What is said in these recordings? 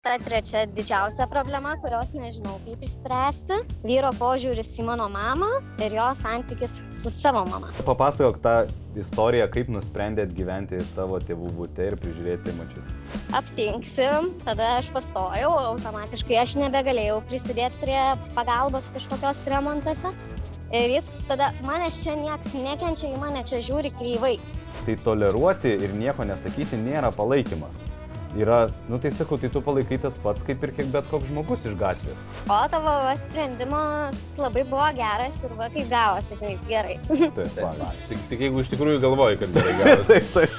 ta trečia didžiausia problema, kurios nežinau kaip išspręsti - vyro požiūris į mano mamą ir jo santykis su savo mama. Papasakok tą istoriją, kaip nusprendėt gyventi tavo tėvų būte ir prižiūrėti mačiut. Aptinksim, tada aš pastojau, automatiškai aš nebegalėjau prisidėti prie pagalbos kažkokios remontuose. Ir jis tada, manęs čia nieks nekenčia, į mane čia žiūri kryvai. Tai toleruoti ir nieko nesakyti nėra palaikymas yra, nu tai sakau, tai tu palaikai tas pats kaip ir kiek bet koks žmogus iš gatvės. O tavo va, sprendimas labai buvo geras ir va kaip gavosi, kaip gerai. Taip, va. Tik, tik jeigu iš tikrųjų galvoji, kad gerai gavosi. taip, taip.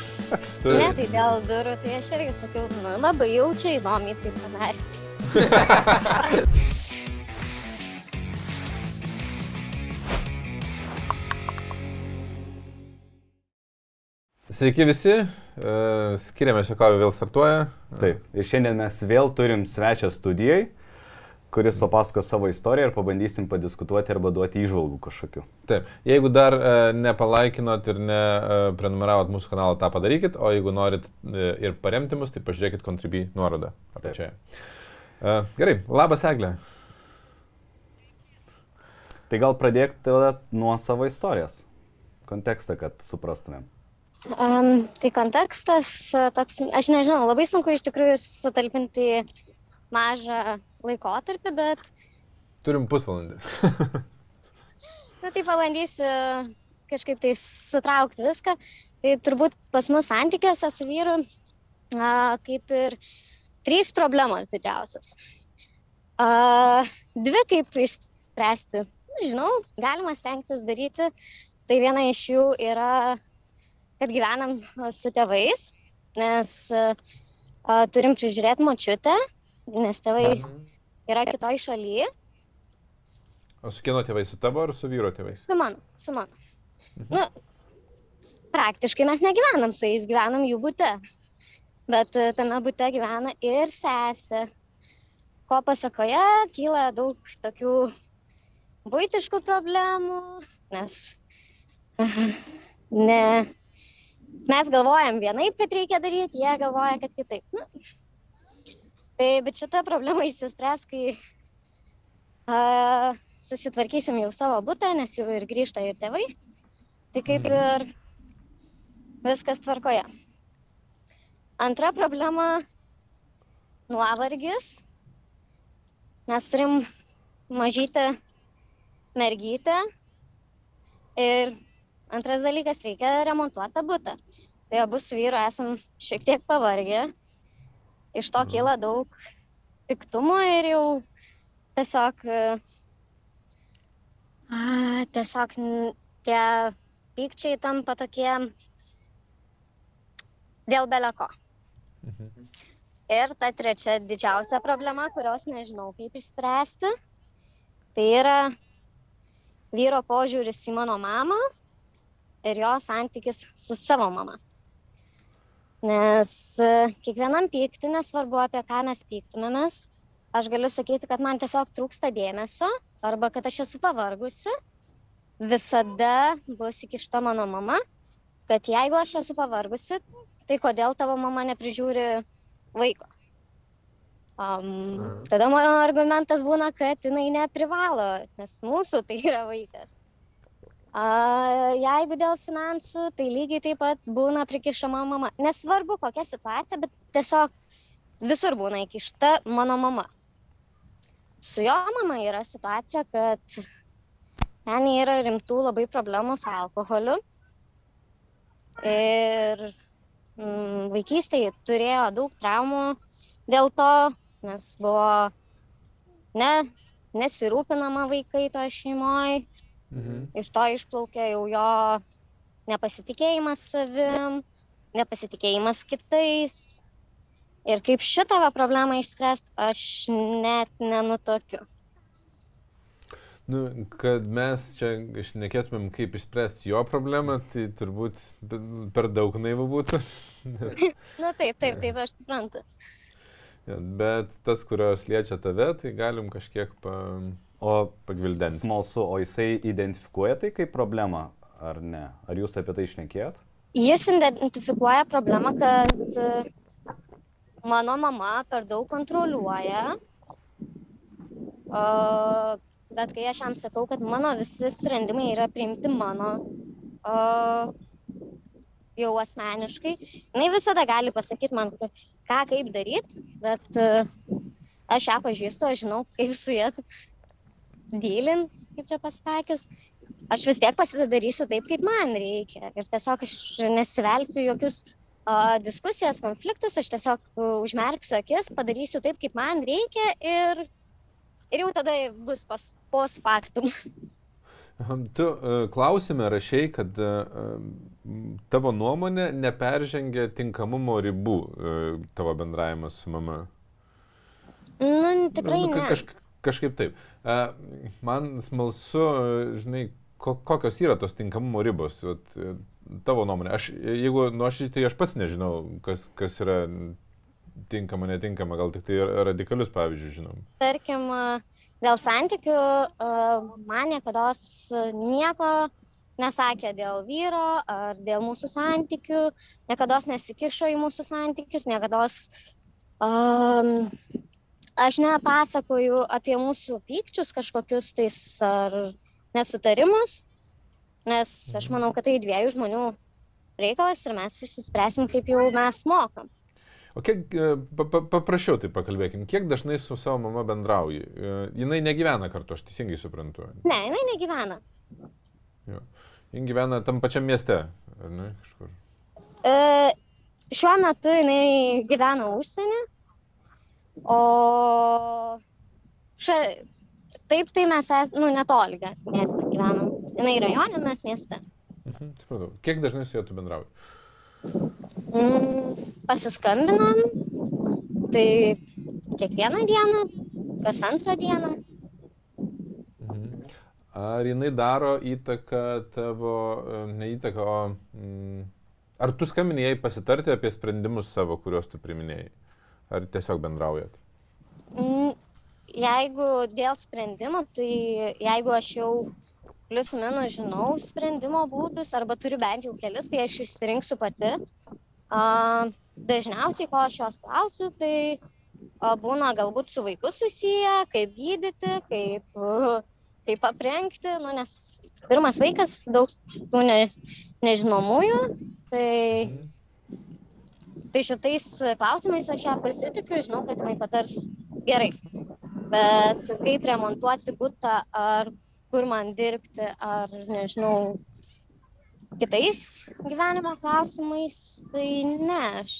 Tu, Ne, tai dėl durų, tai aš irgi sakiau, nu labai jaučiai įdomiai tai padarėt. Sveiki visi, uh, skiriamės Jokavį vėl startuoja. Taip. Ir šiandien mes vėl turim svečią studijai, kuris papasako savo istoriją ir pabandysim padiskutuoti arba duoti įžvalgų kažkokiu. Taip, jeigu dar uh, nepalaikinot ir neprenumeravot mūsų kanalą, tą padarykit, o jeigu norit ir paremti mus, tai pažiūrėkit Contribui nuorodą apačioje. Gerai, labas Eglė. Tai gal pradėk tada nuo savo istorijos. Kontekstą, kad suprastumėm. Um, tai kontekstas toks, aš nežinau, labai sunku iš tikrųjų sutalpinti mažą laikotarpį, bet, Turim pusvalandį. na tai pabandysiu kažkaip tai sutraukti viską. Tai turbūt pas mus santykiuose su vyru a, kaip ir trys problemos didžiausios. A, dvi kaip išspręsti. Žinau, galima stengtis daryti. Tai viena iš jų yra kad gyvenam su tėvais, nes a, a, turim prižiūrėti močiutę, nes tėvai yra kitoj šalyje, O su kieno tėvai, su tavo ar su vyro tėvais? su mano, su mano. Nu, praktiškai mes negyvenam su jais, gyvenam jų būte. Bet tame būte gyvena ir sesė. Ko pasakoje kyla daug tokių būtiškų problemų, nes ne, mes galvojam vienaip, kad reikia daryti, jie galvoja, kad kitaip. Nu, tai, bet šita problema išsispręs, kai a, susitvarkysim jau savo būtą, nes jau ir grįžta ir tėvai. Tai kaip ir viskas tvarkoje. Antra problema - nuovargis. Mes turim mažytę mergytę ir Antras dalykas, reikia remontuoti tą būtą. Tai abu su vyru esam šiek tiek pavargę. Iš to kyla daug piktumo ir jau tiesiog, e, a, tiesiog tie pykčiai tampa tokie dėl beleko. Mhm. Ir ta trečia didžiausia problema, kurios nežinau kaip išspręsti, tai yra vyro požiūris į mano mamą ir jo santykis su savo mama. Nes e, kiekvienam pykti, nesvarbu apie ką mes pyktumėmės, aš galiu sakyti, kad man tiesiog trūksta dėmesio arba kad aš esu pavargusi, visada bus įkišta mano mama, kad jeigu aš esu pavargusi, tai kodėl tavo mama neprižiūri vaiko. Um, tada mano argumentas būna, kad jinai neprivalo, nes mūsų tai yra vaikas. A, jeigu dėl finansų, tai lygiai taip pat būna prikišama mama. Nesvarbu kokia situacija, bet tiesiog visur būna įkišta mano mama. Su jo mama yra situacija, kad ten yra rimtų labai problemų su alkoholiu. Ir mm, vaikystėje turėjo daug traumų dėl to, nes buvo ne, nesirūpinama vaikai to šeimoje Mhm. iš to išplaukė jau jo nepasitikėjimas savim, nepasitikėjimas kitais. Ir kaip šitą problemą išspręsti, aš net nenutokiu. Nu, kad mes čia išnekėtumėm, kaip išspręsti jo problemą, tai turbūt per daug naivu būtų. Nes, Na taip, taip, taip, aš suprantu. bet tas, kurios liečia tave, tai galim kažkiek pa, O pagvildenti. smalsu, o jisai identifikuoja tai kaip problemą ar ne? Ar jūs apie tai išnekėjot? Jis identifikuoja problemą, kad e, mano mama per daug kontroliuoja. Uh, bet kai aš jam sakau, kad mano visi sprendimai yra priimti mano, uh, jau asmeniškai, jinai visada gali pasakyti man, ką kaip daryti, bet uh, aš ją pažįstu, aš žinau, kaip su ja dylint, kaip čia pasakius. Aš vis tiek pasidarysiu taip, kaip man reikia. Ir tiesiog aš nesivelsiu jokius uh, diskusijas, konfliktus, aš tiesiog uh, užmerksiu akis, padarysiu taip, kaip man reikia ir ir jau tada bus pas, pos faktum. Tu uh, klausime rašiai, kad uh, tavo nuomonė neperžengia tinkamumo ribų uh, tavo bendravimas su mama. Nu, tikrai nu, ne. Kaž, kažkaip taip. Uh, man smalsu, žinai, ko, kokios yra tos tinkamumo ribos. Vat, tavo nuomonė. Aš, jeigu nuoširdžiai, tai aš pats nežinau, kas, kas yra tinkama, netinkama, gal tik tai radikalius pavyzdžius žinom. Tarkim, dėl santykių man niekada nieko nesakė dėl vyro ar dėl mūsų santykių, niekada nesikišo į mūsų santykius, niekada um, aš nepasakoju apie mūsų pykčius kažkokius tais ar nesutarimus, nes aš manau, kad tai dviejų žmonių reikalas ir mes išsispręsim, kaip jau mes mokam. O kiek, pa, paprašiau tai pakalbėkim, kiek dažnai su savo mama bendrauji? Jinai negyvena kartu, aš teisingai suprantu. Ne, jinai negyvena. Jo. Jin gyvena tam pačiam mieste, ar ne, kažkur? E, šiuo metu jinai gyvena užsienį, o šia, taip tai mes esame, nu, netoli gyvenam. Jinai rajone, mes mieste. Mhm, supratau. Kiek dažnai su juo tu bendrauji? Mm, pasiskambinom, tai kiekvieną dieną, kas antrą dieną. Mhm. Ar jinai daro įtaką tavo, ne įtaką, o mm, ar tu skambini jai pasitarti apie sprendimus savo, kuriuos tu priminėjai? Ar tiesiog bendraujat? Mm, jeigu dėl sprendimų, tai jeigu aš jau plius minus žinau sprendimo būdus arba turiu bent jau kelis, tai aš išsirinksiu pati. A, dažniausiai, ko aš jos klausiu, tai a, būna galbūt su vaiku susiję, kaip gydyti, kaip, kaip aprengti, nu, nes pirmas vaikas daug tų ne, nežinomųjų, tai, tai šitais klausimais aš ją pasitikiu, žinau, kad jinai patars gerai. Bet kaip remontuoti būtą ar kur man dirbti, ar nežinau, kitais gyvenimo klausimais, tai ne. Aš...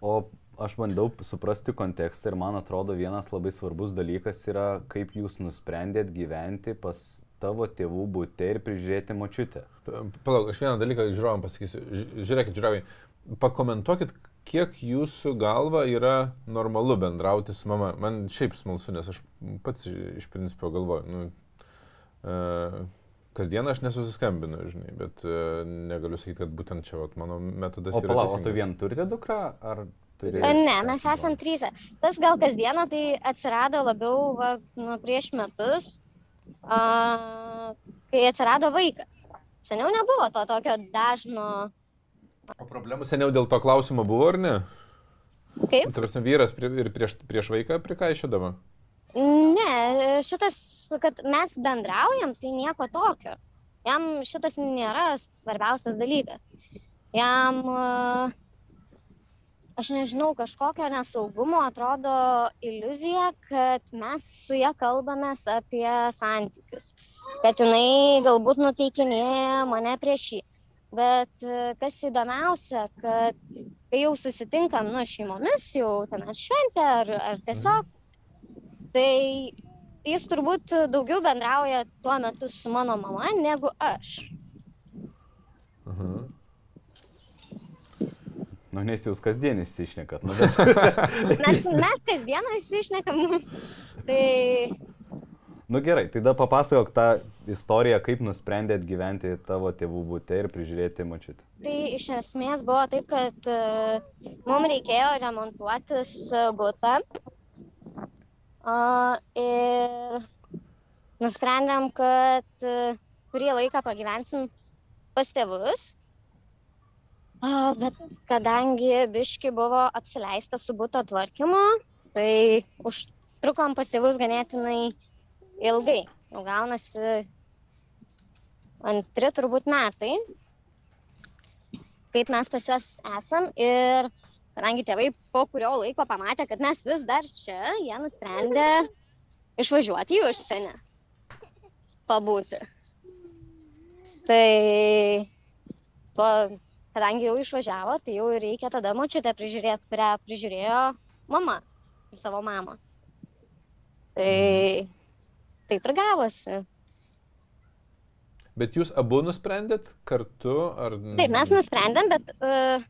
O aš bandau suprasti kontekstą ir man atrodo vienas labai svarbus dalykas yra, kaip jūs nusprendėt gyventi pas tavo tėvų būte ir prižiūrėti močiutę. Palauk, aš vieną dalyką žiūrovam pasakysiu. Žiūrėkit, žiūrovai, pakomentuokit, kiek jūsų galva yra normalu bendrauti su mama. Man šiaip smalsu, nes aš pats iš principo galvoju, nu, e, kasdieną aš nesusiskambinu, žinai, bet e, negaliu sakyti, kad būtent čia vat, mano metodas o, yra. Palauk, o tu vien turite dukrą, ar turi? Ne, mes esam trys. Tas gal kasdieną tai atsirado labiau va, nu, prieš metus, a, kai atsirado vaikas. Seniau nebuvo to tokio dažno O problemų seniau dėl to klausimo buvo, ar ne? Kaip? Tarsi vyras prie, ir prieš, prieš vaiką prikaišydama? Ne, šitas, kad mes bendraujam, tai nieko tokio. Jam šitas nėra svarbiausias dalykas. Jam, aš nežinau, kažkokio nesaugumo atrodo iliuzija, kad mes su ją kalbamės apie santykius. Kad jinai galbūt nuteikinėja mane prieš jį. Bet kas įdomiausia, kad kai jau susitinkam, nu, šeimomis, jau ten ar šventė, ar, ar tiesiog, tai jis turbūt daugiau bendrauja tuo metu su mano mama negu aš. Aha. Nu, nes jūs kasdien įsišnekat, nu, bet... Mes, mes kasdieną įsišnekam. Tai Nu gerai, tai da papasakok tą istoriją, kaip nusprendėt gyventi tavo tėvų būte ir prižiūrėti mačiutę. Tai iš esmės buvo taip, kad uh, mums reikėjo remontuotis būtą. Uh, ir nusprendėm, kad uh, kurį laiką pagyvensim pas tėvus. A, bet kadangi biški buvo apsileista su būto tvarkymu, tai užtrukom pas tėvus ganėtinai ilgai. Jau gaunasi antri turbūt metai, kaip mes pas juos esam ir kadangi tėvai po kurio laiko pamatė, kad mes vis dar čia, jie nusprendė išvažiuoti į užsienį, pabūti. Tai po, kadangi jau išvažiavo, tai jau reikia tada močiutę prižiūrėti, kurią prižiūrėjo mama ir savo mamą. Tai taip ir gavosi. Bet jūs abu nusprendėt kartu, ar... Taip, mes nusprendėm, bet uh,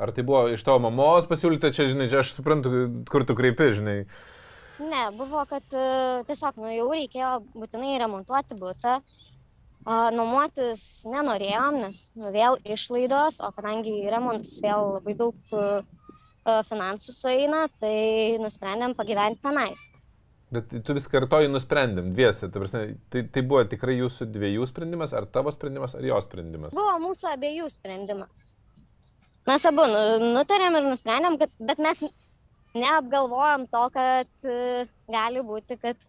Ar tai buvo iš tavo mamos pasiūlyta, čia, žinai, čia aš suprantu, kur tu kreipi, žinai. ne, buvo, kad uh, tiesiog nu, jau reikėjo būtinai remontuoti būtą. Uh, nuomotis nenorėjom, nes nu, vėl išlaidos, o kadangi į remontus vėl labai daug uh, finansų sueina, tai nusprendėm pagyventi tenais. Bet tu vis kartoji nusprendėm, dviese. Ta prasme, tai, tai buvo tikrai jūsų dviejų sprendimas, ar tavo sprendimas, ar jos sprendimas? Buvo mūsų abiejų sprendimas. Mes abu nu- nutarėm ir nusprendėm, kad, bet mes neapgalvojom to, kad e, gali būti, kad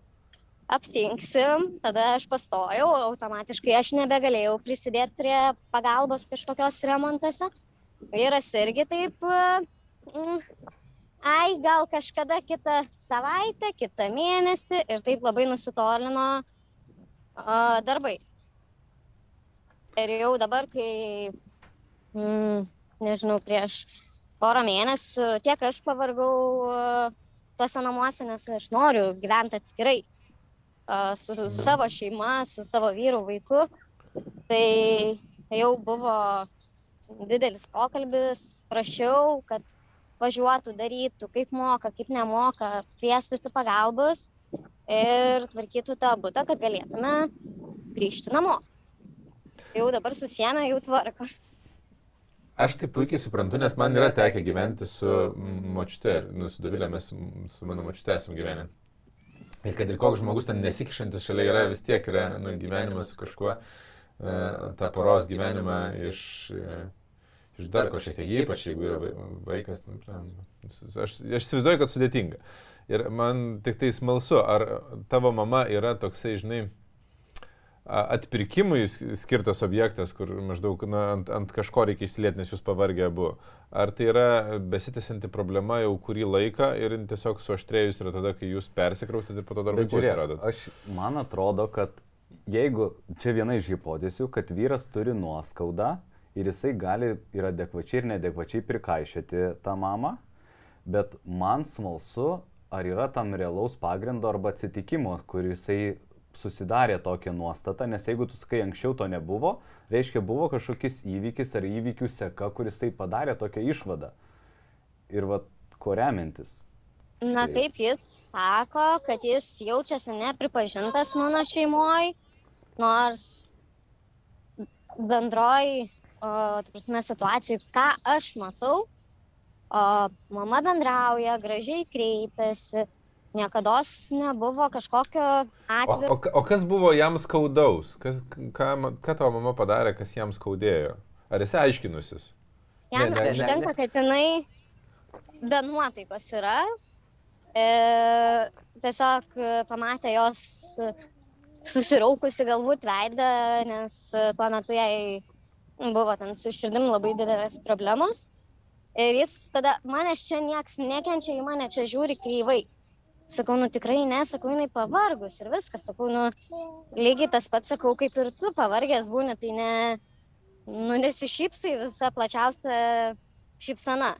aptinksim, tada aš pastojau, automatiškai aš nebegalėjau prisidėti prie pagalbos kažkokios remontuose. Vyras irgi taip, mm, ai, gal kažkada kitą savaitę, kitą mėnesį ir taip labai nusitolino a, darbai. Ir jau dabar, kai, mm, nežinau, prieš porą mėnesių tiek aš pavargau a, tuose namuose, nes aš noriu gyventi atskirai su savo šeima, su savo vyru, vaiku. Tai jau buvo didelis pokalbis, prašiau, kad važiuotų, darytų, kaip moka, kaip nemoka, kviestųsi pagalbos ir tvarkytų tą būtą, kad galėtume grįžti namo. Jau dabar susijęme, jau tvarko. Aš tai puikiai suprantu, nes man yra tekę gyventi su močiute, nu, su Davilė, mes su, mano močiute esame gyvenę. Ir kad ir koks žmogus ten nesikišantis šalia yra, vis tiek yra nu, gyvenimas kažkuo, e, tą poros gyvenimą iš, e, iš dar ko šiek tiek, ypač jeigu yra vai- vaikas. Nu, aš, aš įsivaizduoju, kad sudėtinga. Ir man tik tai smalsu, ar tavo mama yra toksai, žinai, atpirkimui skirtas objektas, kur maždaug na, ant, ant kažko reikia išsilieti, nes jūs pavargę abu. Ar tai yra besitęsianti problema jau kurį laiką ir tiesiog suaštrėjus yra tada, kai jūs persikraustėte ir po to dar Bet vaikų žiūrėk, atsiradot? aš, man atrodo, kad jeigu čia viena iš hipotezių, kad vyras turi nuoskaudą ir jisai gali ir adekvačiai ir neadekvačiai prikaišyti tą mamą, bet man smalsu, ar yra tam realaus pagrindo arba atsitikimo, kur jisai susidarė tokią nuostatą, nes jeigu tu sakai anksčiau to nebuvo, reiškia buvo kažkokis įvykis ar įvykių seka, kuris jisai padarė tokią išvadą. Ir va, ko remintis. Na Taip. taip, jis sako, kad jis jaučiasi nepripažintas mano šeimoje, nors bendroj, o, ta prasme, situacijai, ką aš matau, o, mama bendrauja, gražiai kreipiasi, niekada nebuvo kažkokio O, atveju. o, ka- o kas buvo jam skaudaus? Kas, ką, ką tavo mama padarė, kas jam skaudėjo? Ar esi aiškinusis? Jam ne, ne, užtenka, kad jinai be nuotaikos yra. E, tiesiog e, pamatė jos e, susiraukusi galbūt veidą, nes e, tuo metu jai buvo ten su širdim labai didelės problemos. Ir jis tada, manęs čia nieks nekenčia, į mane čia žiūri kreivai. Sakau, nu tikrai ne, sakau, jinai pavargus ir viskas. Sakau, nu lygiai tas pats, sakau, kaip ir tu pavargęs būni, tai ne, nu nesišypsai visą plačiausią šypsana.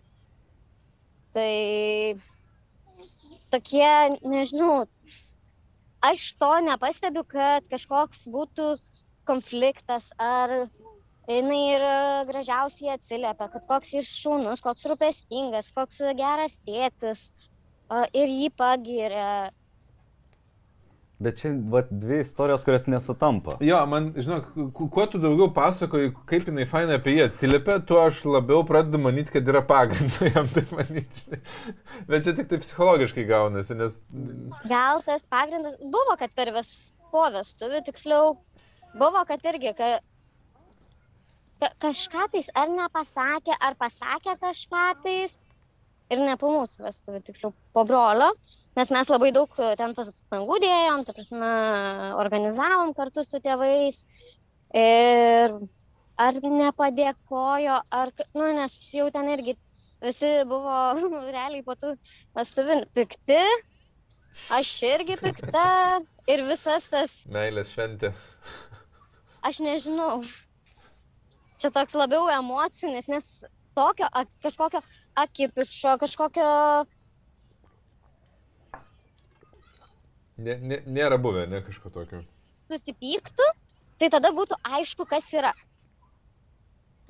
Tai tokie, nežinau, aš to nepastebiu, kad kažkoks būtų konfliktas ar jinai ir gražiausiai atsiliepia, kad koks jis šūnus, koks rūpestingas, koks geras tėtis ir jį pagiria. Bet čia va, dvi istorijos, kurios nesutampa. Jo, man, žinok, ku- kuo tu daugiau pasakoji, kaip jinai fainai apie jį atsiliepia, tuo aš labiau pradedu manyti, kad yra pagrindo jam taip manyti. žinai. Bet čia tik tai psichologiškai gaunasi, nes... Gal tas pagrindas buvo, kad per vis po vestuvių, tiksliau, buvo, kad irgi, kad ka kažką tais ar nepasakė, ar pasakė kažką tais. Ir ne po mūsų vestuvių, tiksliau, po brolio. Nes mes labai daug e, ten pastangų dėjom, ta prasme, organizavom kartu su tėvais. Ir ar nepadėkojo, ar, nu, nes jau ten irgi visi buvo realiai po tų vestuvių pikti, aš irgi pikta ir visas tas, Meilės šventė. aš nežinau, čia toks labiau emocinis, nes tokio kažkokio akipišo, kažkokio, Nė, nė, nėra buvę, ne kažko tokio. susipyktų, tai tada būtų aišku, kas yra.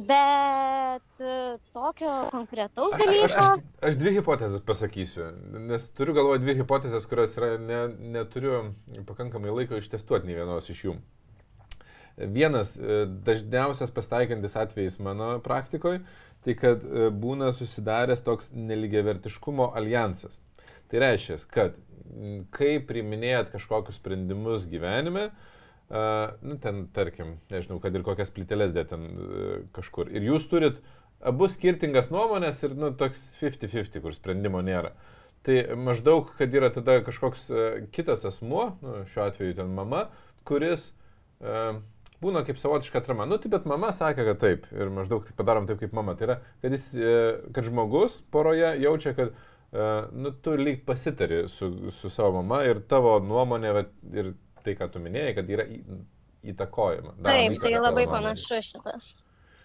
Bet e, tokio konkretaus Aš, aš, dalyko. aš, aš dvi hipotezės pasakysiu, nes turiu galvoje dvi hipotezės, kurios yra, ne, neturiu pakankamai laiko ištestuoti nei vienos iš jų. Vienas e, dažniausias pasitaikantis atvejis mano praktikoje, tai kad e, būna susidaręs toks neligiavertiškumo alijansas. Tai reiškia, kad kai priminėjat kažkokius sprendimus gyvenime, uh, nu, ten, tarkim, nežinau, kad ir kokias plyteles dėt ten uh, kažkur, ir jūs turit abu skirtingas nuomonės ir, nu, toks 50-50, kur sprendimo nėra. Tai maždaug, kad yra tada kažkoks uh, kitas asmuo, nu, šiuo atveju ten mama, kuris uh, būna kaip savotiška atrama. Nu, tai bet mama sakė, kad taip ir maždaug tai padarom taip, kaip mama. Tai yra, kad, jis, uh, kad žmogus poroje jaučia, kad uh, nu, tu lyg pasitari su, su savo mama ir tavo nuomonė vat, ir tai, ką tu minėjai, kad yra į, įtakojama. daroma Taip, tai labai panašu šitas.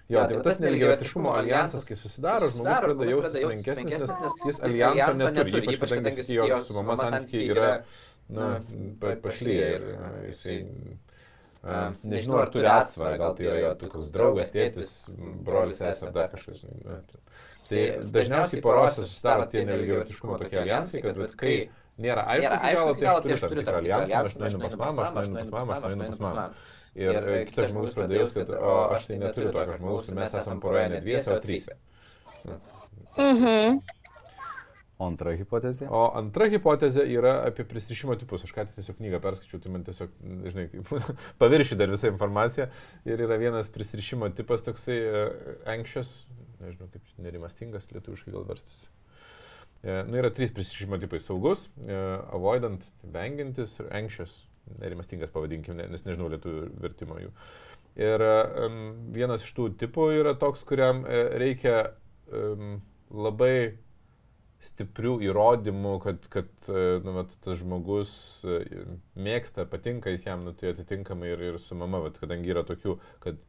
Jo, tai tas nelygiavertiškumo alijansas, kai susidaro, žmogus pradeda jaustis menkesnis, nes jis alijanso neturi, ypač kadangi jo su mama santykiai yra, na, pa- pašlyje ir a, jisai, a, nežinau, ar turi atsvarą, gal tai yra jo tu koks draugas, tėtis, brolis, ar dar kažkas. žinai, na. Tai dažniausiai porose susidaro tie nelygiavertiškumo tokie alijansai, kad vat, kai nėra aišku, iki galo, tai aš turiu tam tikrą alijansą, aš nueinu pas mamą, aš nueinu pas mamą, aš nueinu pas mamą. Ir kitas žmogus pradėjo jausti, kad o, aš tai neturiu tokio žmogaus ir mes esame poroje ne dviese, o tryse. Mhm. O antra hipotezė? O antra hipotezė yra apie prisirišimo tipus. Aš ką tik tiesiog knygą perskaičiau, tai man tiesiog, žinai, paviršiu dar visą informaciją. Ir yra vienas prisirišimo tipas toksai uh, anxious, nežinau kaip nerimastingas, lietuviškai gal verstus. Uh, nu, yra trys prisirišimo tipai - saugus, uh, avoidant, vengiantis ir anxious, nerimastingas pavadinkime, nes nežinau lietuvių vertimo jų. Ir um, vienas iš tų tipų yra toks, kuriam uh, reikia um, labai stiprių įrodymų, kad, kad e, nu, vat, tas žmogus e, mėgsta, patinka jis jam, nu, tai atitinkamai ir, ir su mama, vat, kadangi yra tokių, kad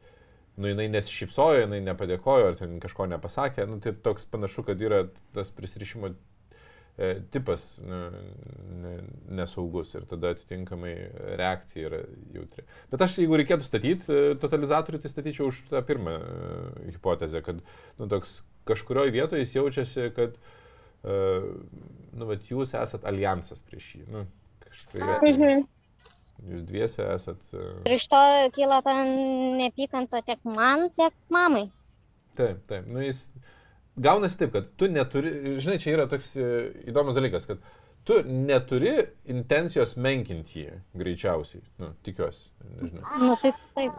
nu, jinai nesišypsojo, jinai nepadėkojo, ar ten kažko nepasakė, nu, tai toks panašu, kad yra tas prisirišimo e, tipas nu, ne, nesaugus ir tada atitinkamai reakcija yra jautri. Bet aš, jeigu reikėtų statyti totalizatorių, tai statyčiau už tą pirmą hipotezę, kad nu, toks kažkurioje vietoje jis jaučiasi, kad uh, nu, vat, jūs esat alijansas prieš jį. Nu, kažkaip, Mhm. jūs dviese esat. Uh, Ir iš to kyla ta neapykanta tiek man, tiek mamai. taip, taip. Nu, jis gaunasi taip, kad tu neturi, žinai, čia yra toks e, įdomus dalykas, kad tu neturi intencijos menkinti jį, greičiausiai. Nu, tikiuosi, nežinau. Nu, taip, taip.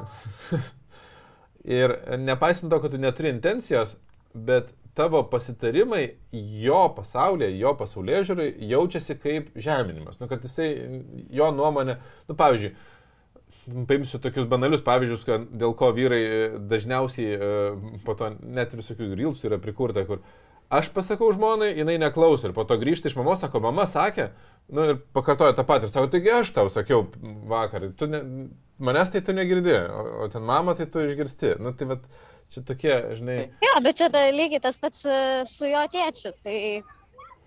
Ir nepaisant to, kad tu neturi intencijos, bet tavo pasitarimai jo pasaulyje, jo pasaulyje žiūrai jaučiasi kaip žeminimas. Nu, kad jisai, jo nuomonė, nu, pavyzdžiui, paimsiu tokius banalius pavyzdžius, kad dėl ko vyrai e, dažniausiai e, po to net visokių rilsų yra prikurta, kur aš pasakau žmonai, jinai neklauso ir po to grįžta iš mamos, sako, mama sakė, nu ir pakartoja tą patį ir sako, taigi aš tau sakiau vakar, tu ne, manęs tai tu negirdi, o, o ten mama tai tu išgirsti. Nu tai vat, čia tokie, žinai, Jo, bet čia ta, lygiai tas pats e, su jo tėčiu. Tai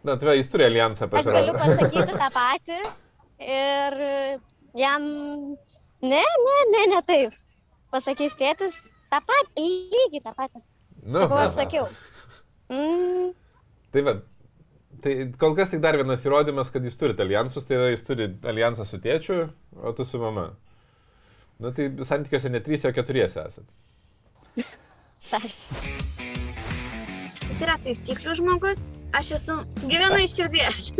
na tai jis turi alijansą pas aš galiu pasakyti tą patį ir jam, ne, ne, ne, ne taip. Pasakys tėtis tą patį, lygiai tą patį. Nu, Ko aš sakiau. Mm, Tai va, tai kol kas tik dar vienas įrodymas, kad jis turi alijansus, tai yra jis turi alijansą su tėčiu, o tu su mama. Na tai santykiuose ne trys, o keturiese esat. Jis yra taisyklių žmogus, aš esu gyvenu iš širdies.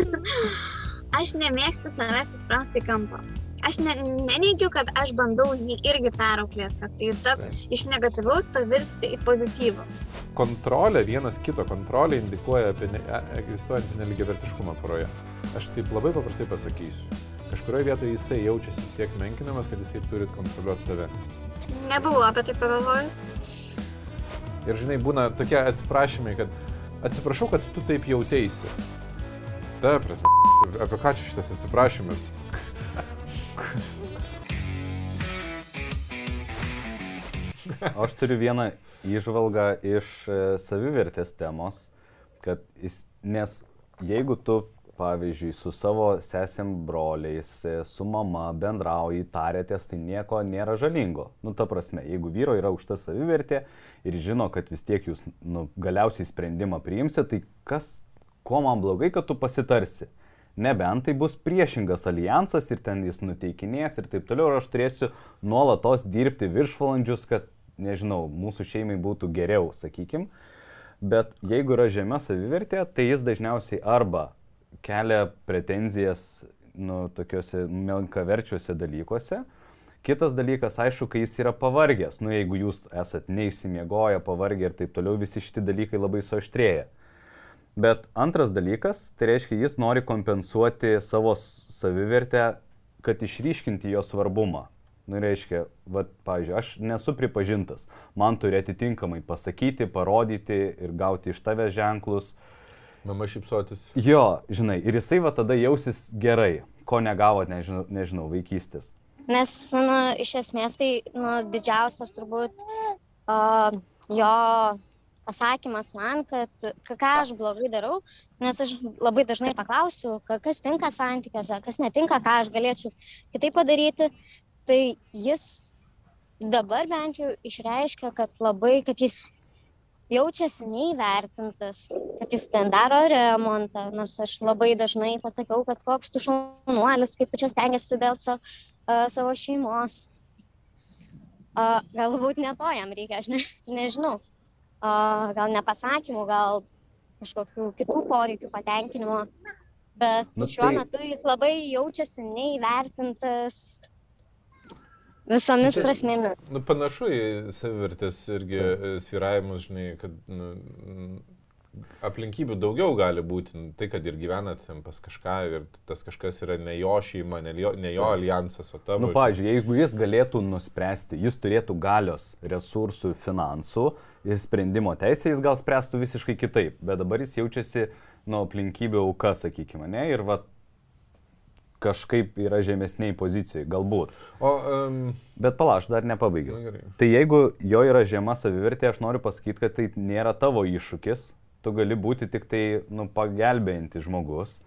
aš nemėgstu savęs įsprausti į kampą. aš ne, neneigiu, kad aš bandau jį irgi perauklėti, kad tai tap, iš negatyvaus pavirsti į pozityvų. Kontrolė, vienas kito kontrolė indikuoja apie ne, egzistuojantį neligiavertiškumą poroje. Aš taip labai paprastai pasakysiu. Kažkurioje vietoje jisai jaučiasi tiek menkinamas, kad jisai turi kontroliuoti tave. Nebuvau apie tai pagalvojus. Ir žinai, būna tokie atsiprašymai, kad atsiprašau, kad tu taip jauteisi. Ta prasme, apie ką čia šitas atsiprašymas? Aš turiu vieną išvalgą iš e, savivertės temos, kad jis, nes jeigu tu, pavyzdžiui, su savo sesėm broliais, su mama bendrauji, tarėtės, tai nieko nėra žalingo. Nu, ta prasme, jeigu vyro yra aukšta savivertė ir žino, kad vis tiek jūs nu, galiausiai sprendimą priimsi, tai kas, ko man blogai, kad tu pasitarsi. Nebent tai bus priešingas alijansas ir ten jis nuteikinės ir taip toliau ir aš turėsiu nuolatos dirbti viršvalandžius, kad, nežinau, mūsų šeimai būtų geriau, sakykim. Bet jeigu yra žemė savivertė, tai jis dažniausiai arba kelia pretenzijas, nu, tokiuose menkaverčiuose dalykuose. Kitas dalykas, aišku, kai jis yra pavargęs, nu, jeigu jūs esat neišsimiegoję, pavargę ir taip toliau, visi šitie dalykai labai suaštrėja. Bet antras dalykas, tai reiškia, jis nori kompensuoti savo savivertę, kad išryškinti jo svarbumą. Nu, reiškia, va, pavyzdžiui, aš nesu pripažintas, man turi atitinkamai pasakyti, parodyti ir gauti iš tavęs ženklus. Mama šipsotis. Jo, žinai, ir jisai va tada jausis gerai, ko negavo, nežinau, nežinau vaikystės. Nes, nu, iš esmės tai, nu, didžiausias turbūt uh, jo pasakymas man, kad ką aš blogai darau, nes aš labai dažnai paklausiu, kas tinka santykiuose, kas netinka, ką aš galėčiau kitaip padaryti, tai jis dabar bent jau išreiškia, kad labai, kad jis jaučiasi neįvertintas, kad jis ten daro remontą, nors aš labai dažnai pasakiau, kad koks tu šaunuolis, kaip tu čia stengiasi dėl savo, uh, savo šeimos. Uh, galbūt ne to jam reikia, aš ne, nežinau gal nepasakymų, gal kažkokių kitų poreikių patenkinimo. Bet Nu, šiuo tai... metu jis labai jaučiasi neįvertintas visomis Čia- prasmėmis. Nu, panašu į savivertės irgi e, sviravimus, žinai, kad nu, mm, aplinkybių daugiau gali būti. Nu, Tai, kad ir gyvenat pas kažką ir tas kažkas yra ne jo šeima, ne jo, ne jo alijansas, o tavo. Nu, žinai. pavyzdžiui, jeigu jis galėtų nuspręsti, jis turėtų galios, resursų, finansų ir sprendimo teisę, jis gal spręstų visiškai kitaip, bet dabar jis jaučiasi nuo aplinkybių auka, sakykime, ne, ir va kažkaip yra žemesniai pozicijai, galbūt. O, um, Bet palaš, dar nepabaigiau. gerai. Tai jeigu jo yra žema savivertė, aš noriu pasakyti, kad tai nėra tavo iššūkis, tu gali būti tik tai nu, pagelbėjantis žmogus.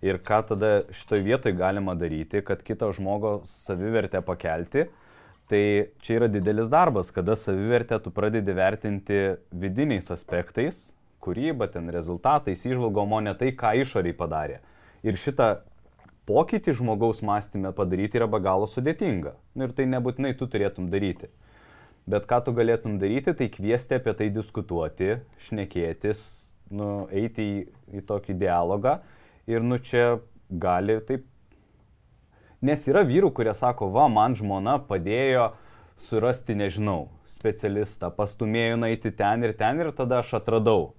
Ir ką tada šitoje vietoje galima daryti, kad kito žmogaus savivertę pakelti, tai čia yra didelis darbas, kada savivertę tu pradedi vertinti vidiniais aspektais, kūryba, ten rezultatais, išvalgom, o ne tai, ką išoriai padarė. Ir šitą pokytį žmogaus mąstymę padaryti yra be galo sudėtinga. Nu, ir tai nebūtinai tu turėtum daryti. Bet ką tu galėtum daryti, tai kviesti apie tai diskutuoti, šnekėtis, nu, eiti į, į tokį dialogą. Ir nu čia gali taip. Nes yra vyrų, kurie sako, va, man žmona padėjo surasti, nežinau, specialistą, pastumėjo nueiti ten ir ten ir tada aš atradau.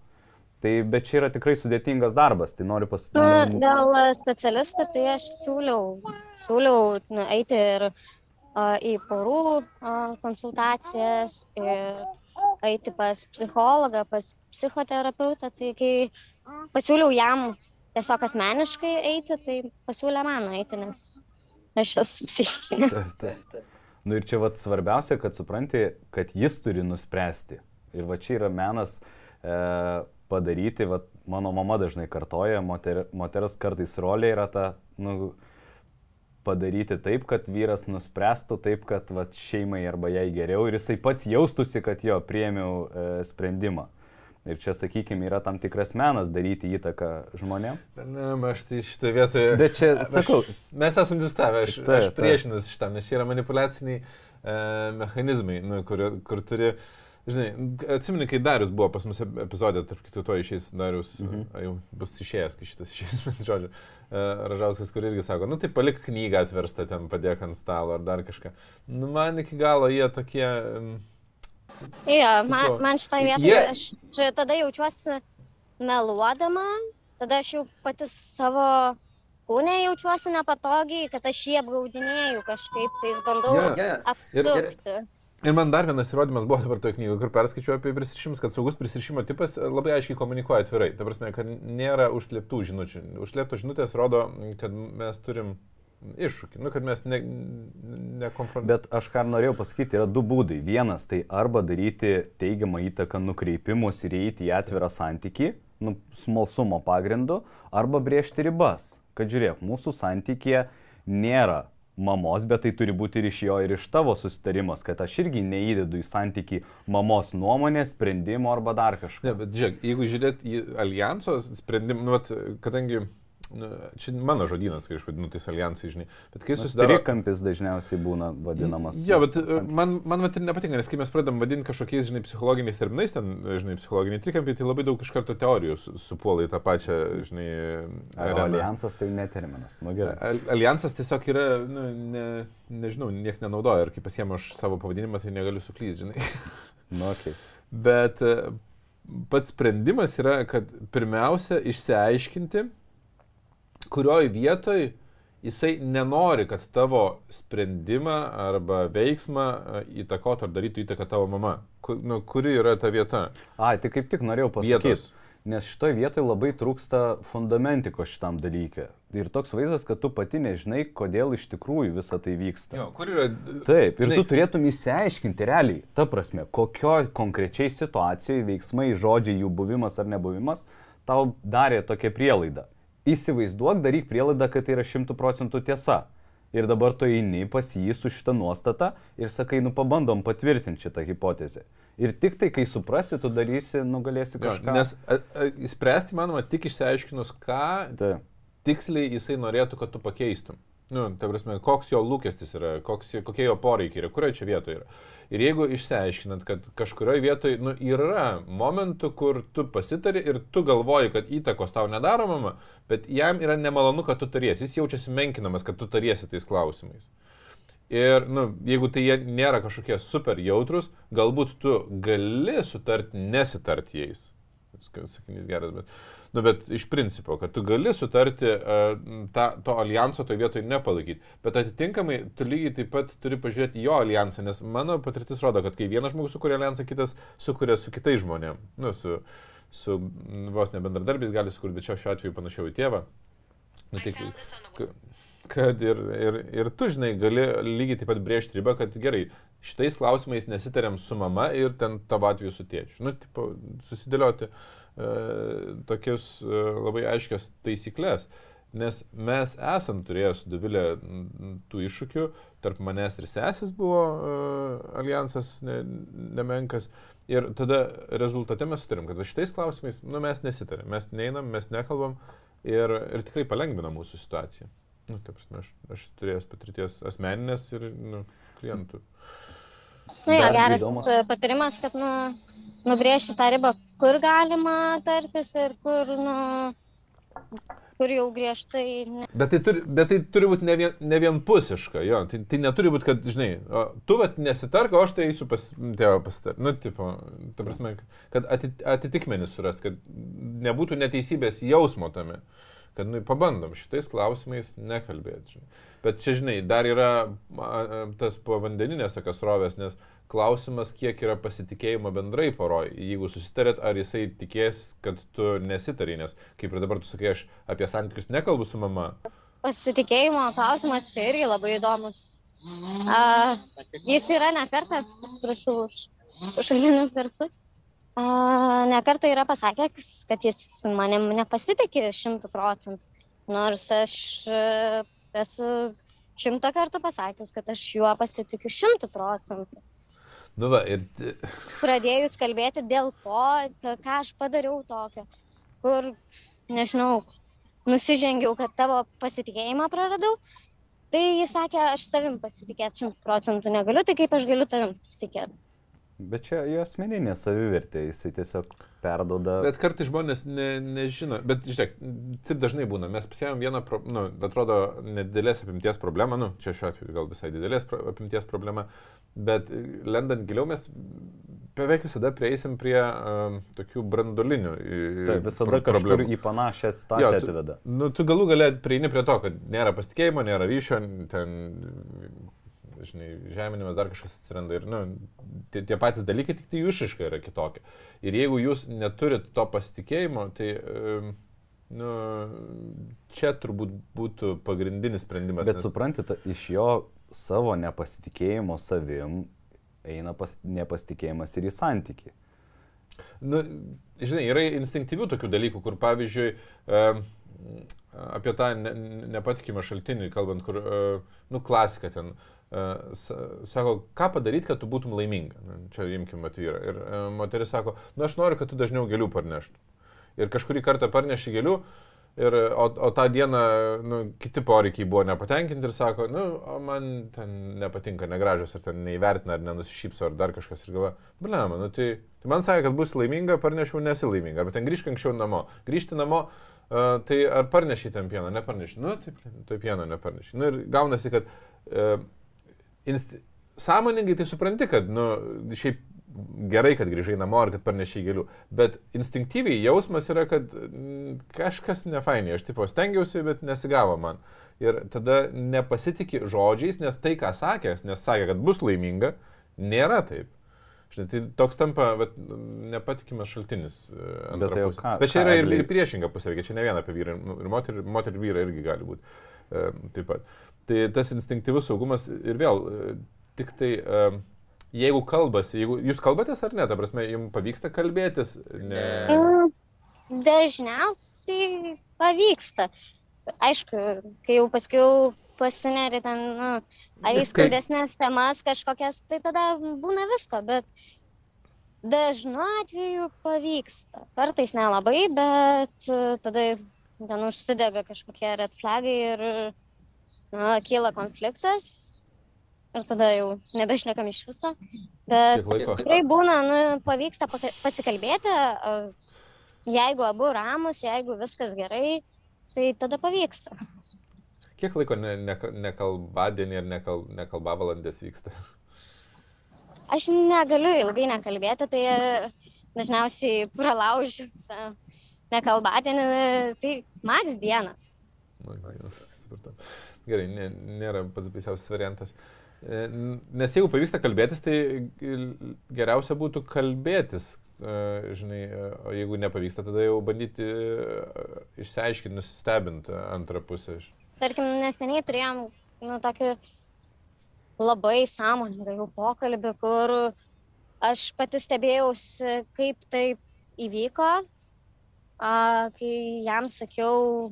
Tai bet čia yra tikrai sudėtingas darbas, tai noriu Nu, pasakyti. dėl specialistų, tai aš siūliau, siūliau nu, eiti ir a, į porų a, konsultacijas, ir eiti pas psichologą, pas psichoterapeutą. Tai kai pasiūliau jam tiesiog asmeniškai eiti, tai pasiūlė man eiti, nes aš esu psichinė. Taip, taip, taip. Nu ir čia vat svarbiausia, kad supranti, kad jis turi nuspręsti. Ir va čia yra menas e, padaryti, va mano mama dažnai kartoja, moter, moters kartais rolė yra ta, nu, padaryti taip, kad vyras nuspręstų taip, kad va šeimai arba jai geriau ir jisai pats jaustųsi, kad jo priemiau e, sprendimą. Ir čia, sakykime, yra tam tikras menas daryti įtaką žmonėm. Ne, aš tai šitoje vietoje. Bet čia, sakau, Aš, mes esame distavę, aš, Taip, aš priešinas šitam, nes čia yra manipulaciniai e, mechanizmai, nu, kur, kur turi Žinai, atsimeni, kai Darius buvo pas mus ep- epizodė, tarp kitų to išeis Darius, mhm. jau bus išėjęs, kai šitas išeis, bet žodžiu, Ražauskas, kur irgi sako, nu tai palik knygą atverstą ten, padėk ant stalo ar dar kažką. Nu, man iki galo jie tokie... mm, Jo, man, man šitą vietą, jie- aš čia tada jaučiuosi meluodama, tada aš jau pati savo kūnė jaučiuosi nepatogiai, kad aš jį apgaudinėjau kažkaip, tai bandau Jo. Yeah. Ir- ir- apsukti. Ir man dar vienas įrodymas buvo dabar toje knygoje, kur perskaičiau apie prisirišimus, kad saugus prisirišimo tipas e, labai aiškiai komunikuoja atvirai. Ta prasme, kad nėra užslėptų žinučių. Užslėptos žinutės rodo, kad mes turim iššūkį, nu, kad mes ne, nekonfrontuojame. Bet aš ką norėjau pasakyti, yra du būdai. Vienas tai arba daryti teigiamą įtaką nukreipimus ir eiti į atvirą santyki, nu, smalsumo pagrindu, arba brėžti ribas. Kad žiūrėk, mūsų santykėje nėra mamos, bet tai turi būti ir iš jo, ir iš tavo susitarimas, kad aš irgi neįdedu į santyki mamos nuomonės, sprendimo arba dar kažko. Ne, bet žiūrėk, jeigu žiūrėt į alijanso sprendimą, nu, kadangi nu, čia mano žodynas, kai aš vadinu tais alijansai, žinai, bet kai susidaro... Trikampis dažniausiai būna vadinamas. Jo, bet e, santykių. man, man vat nepatinka, nes kai mes pradedam vadinti kažkokiais, žinai, psichologiniais terminais, ten, žinai, psichologiniai trikampiai, tai labai daug iš karto teorijų su- supuola į tą pačią, žinai. Alijansas tai ne terminas. Nu gerai. Al- Alijansas tiesiog yra, nu, ne, nežinau, niekas nenaudoja ir kai pasiemu aš savo pavadinimą, tai negaliu suklysti, žinai. Nu, okay. Bet e, pats sprendimas yra, kad pirmiausia išsiaiškinti, kurioj vietoj jisai nenori, kad tavo sprendimą arba veiksmą e, įtakotų ar darytų įtaką tavo mama. Ku, nu, kuri yra ta vieta? A, tai kaip tik norėjau pasakyti. Vietos. Nes šitoje vietoje labai trūksta fundamentiko šitam dalykui. Ir toks vaizdas, kad tu pati nežinai, kodėl iš tikrųjų visa tai vyksta. Jo, kur yra... Taip, ir Žinai- tu turėtum įsiaiškinti realiai, ta prasme, kokio konkrečiai situacijoje veiksmai, žodžiai, jų buvimas ar nebuvimas tau darė tokią prielaidą. Įsivaizduok, daryk prielaidą, kad tai yra šimtų procentų tiesa. Ir dabar tu eini pas jį su šitą nuostatą ir sakai, nu pabandom patvirtinti šitą hipotezę. Ir tik tai, kai suprasi, tu darysi, nugalėsi Jo, kažką. nes a, a, spręsti manoma tik išsiaiškinus, ką Tai, tiksliai jisai norėtų, kad tu pakeistum. Nu, ta prasme, koks jo lūkestis yra, koks, kokie jo poreikiai yra, kurioje čia vietoje yra. Ir jeigu išsiaiškinat, kad kažkurioje vietoje nu, yra momentų, kur tu pasitari ir tu galvoji, kad įtakos tau nedaro mama, bet jam yra nemalonu, kad tu tariesi, jis jaučiasi menkinamas, kad tu tariesi tais klausimais. Ir, nu, jeigu tai jie nėra kažkokie super jautrus, galbūt tu gali sutarti, nesitarti jais. Sakinys geras, bet, nu, bet iš principo, kad tu gali sutarti uh, tą, to alijanso toje vietoje nepalaikyti. Bet atitinkamai tu lygiai taip pat turi pažiūrėti jo alijansą, nes mano patirtis rodo, kad kai vienas žmogus sukuria alijansą, kitas sukuria su kitais žmonėmis. Nu, su, su vos ne bendradarbiais gali sukurti, bet čia šiuo atveju panašiau į tėvą. Nu, ka- kad ir, ir, ir tu, žinai, gali lygiai taip pat brėžti ribą, kad gerai, šitais klausimais nesitarėm su mama ir ten tavo atveju su tėčiu. Nu, tipo, susidėlioti e, tokius e, labai aiškias taisyklės. Nes mes esam turėję su Davilė tų iššūkių, tarp manęs ir sesės buvo uh, alijansas ne, nemenkas. Ir tada rezultate mes sutarim, kad šitais klausimais nu, mes nesitarėm, mes neinam, mes nekalbam ir, ir tikrai palengvina mūsų situaciją. Nu, tai prasme, aš, aš turėjęs patirties asmeninės ir nu, klientų. Na, jo, geras įdomus. e, patarimas, kad nu, nubrėžti tą ribą, kur galima tartis ir kur, nu, kur jau griežtai. Ne. Bet tai turi, bet tai turi būti ne, vien, ne vienpusiška, jo. Tai, tai neturi būti, kad, žinai, tu vat nesitark, o aš tai eisiu pas tėvą pasitarti. Nu, tipo, ta prasme, kad ati- atitikmenis surast, kad nebūtų neteisybės jausmo tame. Kad, nu, pabandom šitais klausimais nekalbėti. Žinai. Bet čia, žinai, dar yra tas povandeninės tokios rovės, nes klausimas, kiek yra pasitikėjimo bendrai poroj. Jeigu susitarėt, ar jisai tikės, kad tu nesitari, nes kaip ir dabar tu sakai, aš apie santykius nekalbu su mama, Pasitikėjimo klausimas čia irgi labai įdomus. A, jis yra nekartą, prašau už šalinius garsus, nekartą yra pasakęs, kad jis manim nepasitikė šimtų procentų. Nors aš e, esu šimtą kartų pasakius, kad aš juo pasitikiu šimtų procentų. nu va, ir pradėjus kalbėti dėl to, ką aš padariau tokio, kur, nežinau, nusižengiau, kad tavo pasitikėjimą praradau, tai jis sakė, aš savim pasitikėti šimtų procentų negaliu, tai kaip aš galiu tavim pasitikėti. Bet čia jo asmeninė savivertė, jisai tiesiog perdoda. Bet kartai žmonės ne, nežino, bet žiūrėk, taip dažnai būna, mes pasiėmėm vieną, pro, nu, atrodo, nedidelės apimties problemą, nu, čia šiuo atveju gal visai didelės pro, apimties problema, bet lendant giliau mes beveik visada prieisim prie um, tokių brandolinių. Tai visada kažkur į panašią situaciją jo, tu, atveda. Nu, tu galų galę prieini prie to, kad nėra pasitikėjimo, nėra ryšio, ten žinai, žeminimas, dar kažkas atsiranda ir, nu, tie, tie patys dalykai, tik tai jų išaiška yra kitokia. Ir jeigu jūs neturit to pasitikėjimo, tai, nu, čia turbūt būtų pagrindinis sprendimas. Bet nes... suprantate, iš jo savo nepasitikėjimo savim eina pas, nepasitikėjimas ir į santyki. Nu, žinai, yra instinktyvių tokių dalykų, kur pavyzdžiui, um, apie tą ne, nepatikimą šaltinį, kalbant, kur, nu, klasika ten, sako, ką padaryti, kad tu būtum laiminga. Čia imkim atvyrą. Ir moteris sako, nu aš noriu, kad tu dažniau gėlių parneštum. Ir kažkurį kartą parneši gėlių, ir, o, o tą dieną nu, kiti poreikiai buvo nepatenkinti ir sako, nu, man ten nepatinka, negražios, ar ten neįvertina, ar nenusišypso, ar dar kažkas. Ir galvoja, blema, nu tai, tai man sakė, kad bus laiminga, parnešiau nesilaiminga. Arba ten grįžk anksčiau namo. Grįžti namo, uh, tai ar parneši ten pieną, neparneši. Nu, taip, tai pieno neparneši. Nu, ir gaunasi, kad uh, insti... sąmoningai tai supranti, kad, nu, šiaip gerai, kad grįžai namo ar kad parnešiai gėlių, bet instinktyviai jausmas yra, kad kažkas nefainiai, aš tipo stengiausi, bet nesigavo man. Ir tada nepasitikė žodžiais, nes tai, ką sakęs, nes sakė, kad bus laiminga, nėra taip. Žinai, tai toks tampa vat, nepatikimas šaltinis. E, bet, tai ką, bet čia yra ir, ir priešinga pusė, čia ne viena apie vyrą ir moterį, moterį vyrą irgi gali būti. E, taip pat. Tai tas instinktyvus saugumas ir vėl, e, tik tai e, jeigu kalbasi, jeigu jūs kalbatės ar ne, ta prasme, jums pavyksta kalbėtis? Ne. Mm, dažniausiai pavyksta. Aišku, kai jau paskiau pasineri ten, nu, ar į skaudesnės temas kažkokias, tai tada būna visko, bet dažnu atveju pavyksta. Kartais nelabai, bet tada ten užsidega kažkokie red flagai ir na, kyla konfliktas ir tada jau nebešnekam iš viso. Bet tikrai būna, nu, pavyksta pasikalbėti, jeigu abu ramus, jeigu viskas gerai, tai tada pavyksta. Kiek laiko ne, ne, nekalbadienį ir nekal, nekalba valandės vyksta? Aš negaliu ilgai nekalbėti, tai dažniausiai pralaužiu nekalbadienį, tai maks dieną. Na, supratau. Gerai, nė, nėra pats baisiausias variantas. E, nes jeigu pavyksta kalbėtis, tai geriausia būtų kalbėtis, e, žinai, e, o jeigu nepavyksta, tada jau bandyti išsiaiškinti, nustebinti antrą pusę. Tarkim, neseniai turėjom nu, tokį labai sąmoningą jau pokalbį, kur aš pati stebėjausi, kaip tai įvyko, kai jam sakiau,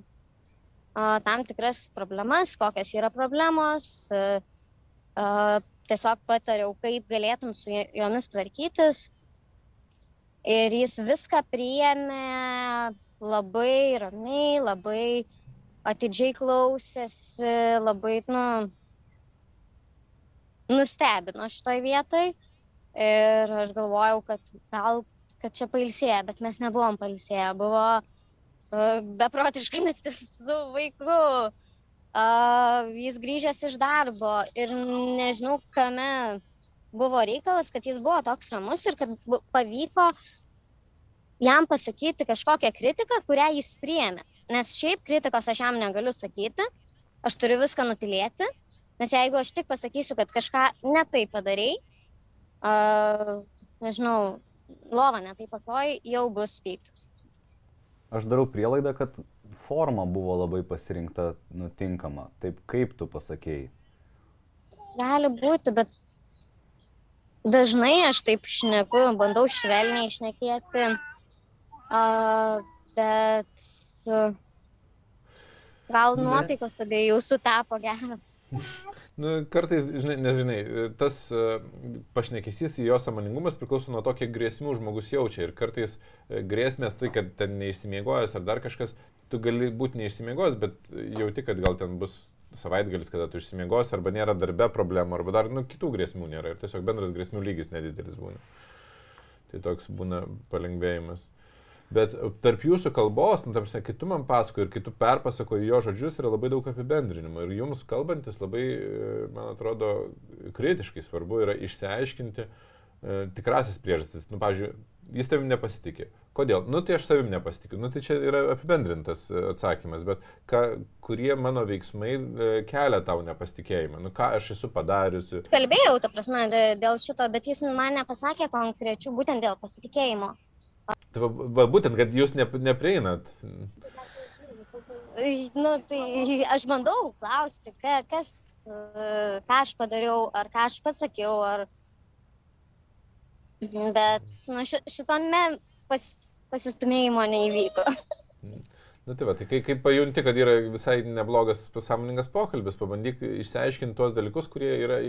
tam tikras problemas, kokios yra problemos, tiesiog patariau, kaip galėtum su jomis tvarkytis. Ir jis viską priėmė labai ramiai, labai atidžiai klausėsi, labai, nu, nustebino šitoj vietoj. Ir aš galvojau, kad gal, kad čia pailsėję, bet mes nebuvom pailsėję. Buvo beprotiškai naktis su vaiku. Uh, jis grįžęs iš darbo ir nežinau, kame buvo reikalas, kad jis buvo toks ramus ir kad pavyko jam pasakyti kažkokią kritiką, kurią jis priėmė. Nes šiaip kritikos aš jam negaliu sakyti, aš turiu viską nutilėti, nes jeigu aš tik pasakysiu, kad kažką netai padarėjai, uh, nežinau, lova netai pakoj, jau bus pyktis. Aš darau prielaidą, kad forma buvo labai pasirinkta nutinkama. Taip kaip tu pasakėjai. Gali būti, bet dažnai aš taip šneku, bandau švelniai išnekėti, uh, bet uh, gal nuotaikos abiejų sutapo geras. Nu, kartais, žinai, nežinai, tas uh, pašnekesys jo samoningumas priklauso nuo to, kiek grėsmių žmogus jaučia. Ir kartais uh, grėsmės tai, kad ten neišsimiegojęs ar dar kažkas, tu gali būti neišsimiegojęs, bet jauti, kad gal ten bus savaitgalis, kada tu išsimiegosi, arba nėra darbe problemų, arba dar nu, kitų grėsmių nėra ir tiesiog bendras grėsmių lygis nedidelis būna. Tai toks būna palengvėjimas. Bet tarp jūsų kalbos, nu, tarsi, kai tu man pasakoji ir kai tu perpasakoji jo žodžius, yra labai daug apibendrinimų. Ir jums kalbantis labai, man atrodo, kritiškai svarbu yra išsiaiškinti e, tikrasis priežastis. Nu, pavyzdžiui, jis tavim nepasitikė. Kodėl? Nu tai aš savim nepasitikiu. Nu tai čia yra apibendrintas e, atsakymas, bet ką, kurie mano veiksmai e, kelia tau nepasitikėjimą? Nu ką aš esu padariusi? Kalbėjau, ta prasme, dėl šito, bet jis man nepasakė konkrečių būtent dėl pasitikėjimo. Tai va, va būtent, kad jūs ne, neprieinat. Nu, tai aš bandau klausti, ka, kas, e, ką aš padariau, ar ką aš pasakiau, ar... Bet nu, ši, šitame pas, pasistumėjimo neįvyko. Nu tai va, tai kai, kai pajunti, kad yra visai neblogas pasąmoningas pokalbis, pabandyk išsiaiškinti tuos dalykus, kurie yra...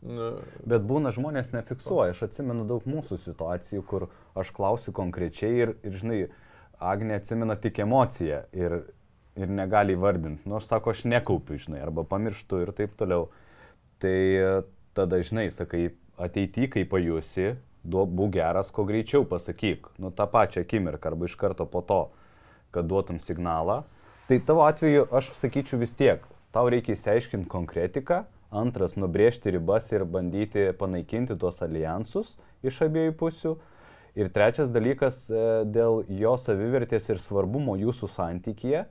Bet būna žmonės nefiksuoja. Aš atsimenu daug mūsų situacijų, kur aš klausiu konkrečiai ir, ir žinai, Agnė atsimena tik emociją ir, ir negali įvardinti. Nu, aš sako, aš nekaupiu, žinai, arba pamirštu ir taip toliau. Tai tada, žinai, sakai, ateity, kai pajusi, būk geras, kuo greičiau pasakyk, nu tą pačią akimirką arba iš karto po to, kad duotum signalą. Tai tavo atveju aš sakyčiau vis tiek, tau reikia įsiaiškinti konkretiką, antras nubrėžti ribas ir bandyti panaikinti tuos alijansus iš abiejų pusių. Ir trečias dalykas e, dėl jo savivertės ir svarbumo jūsų santykyje,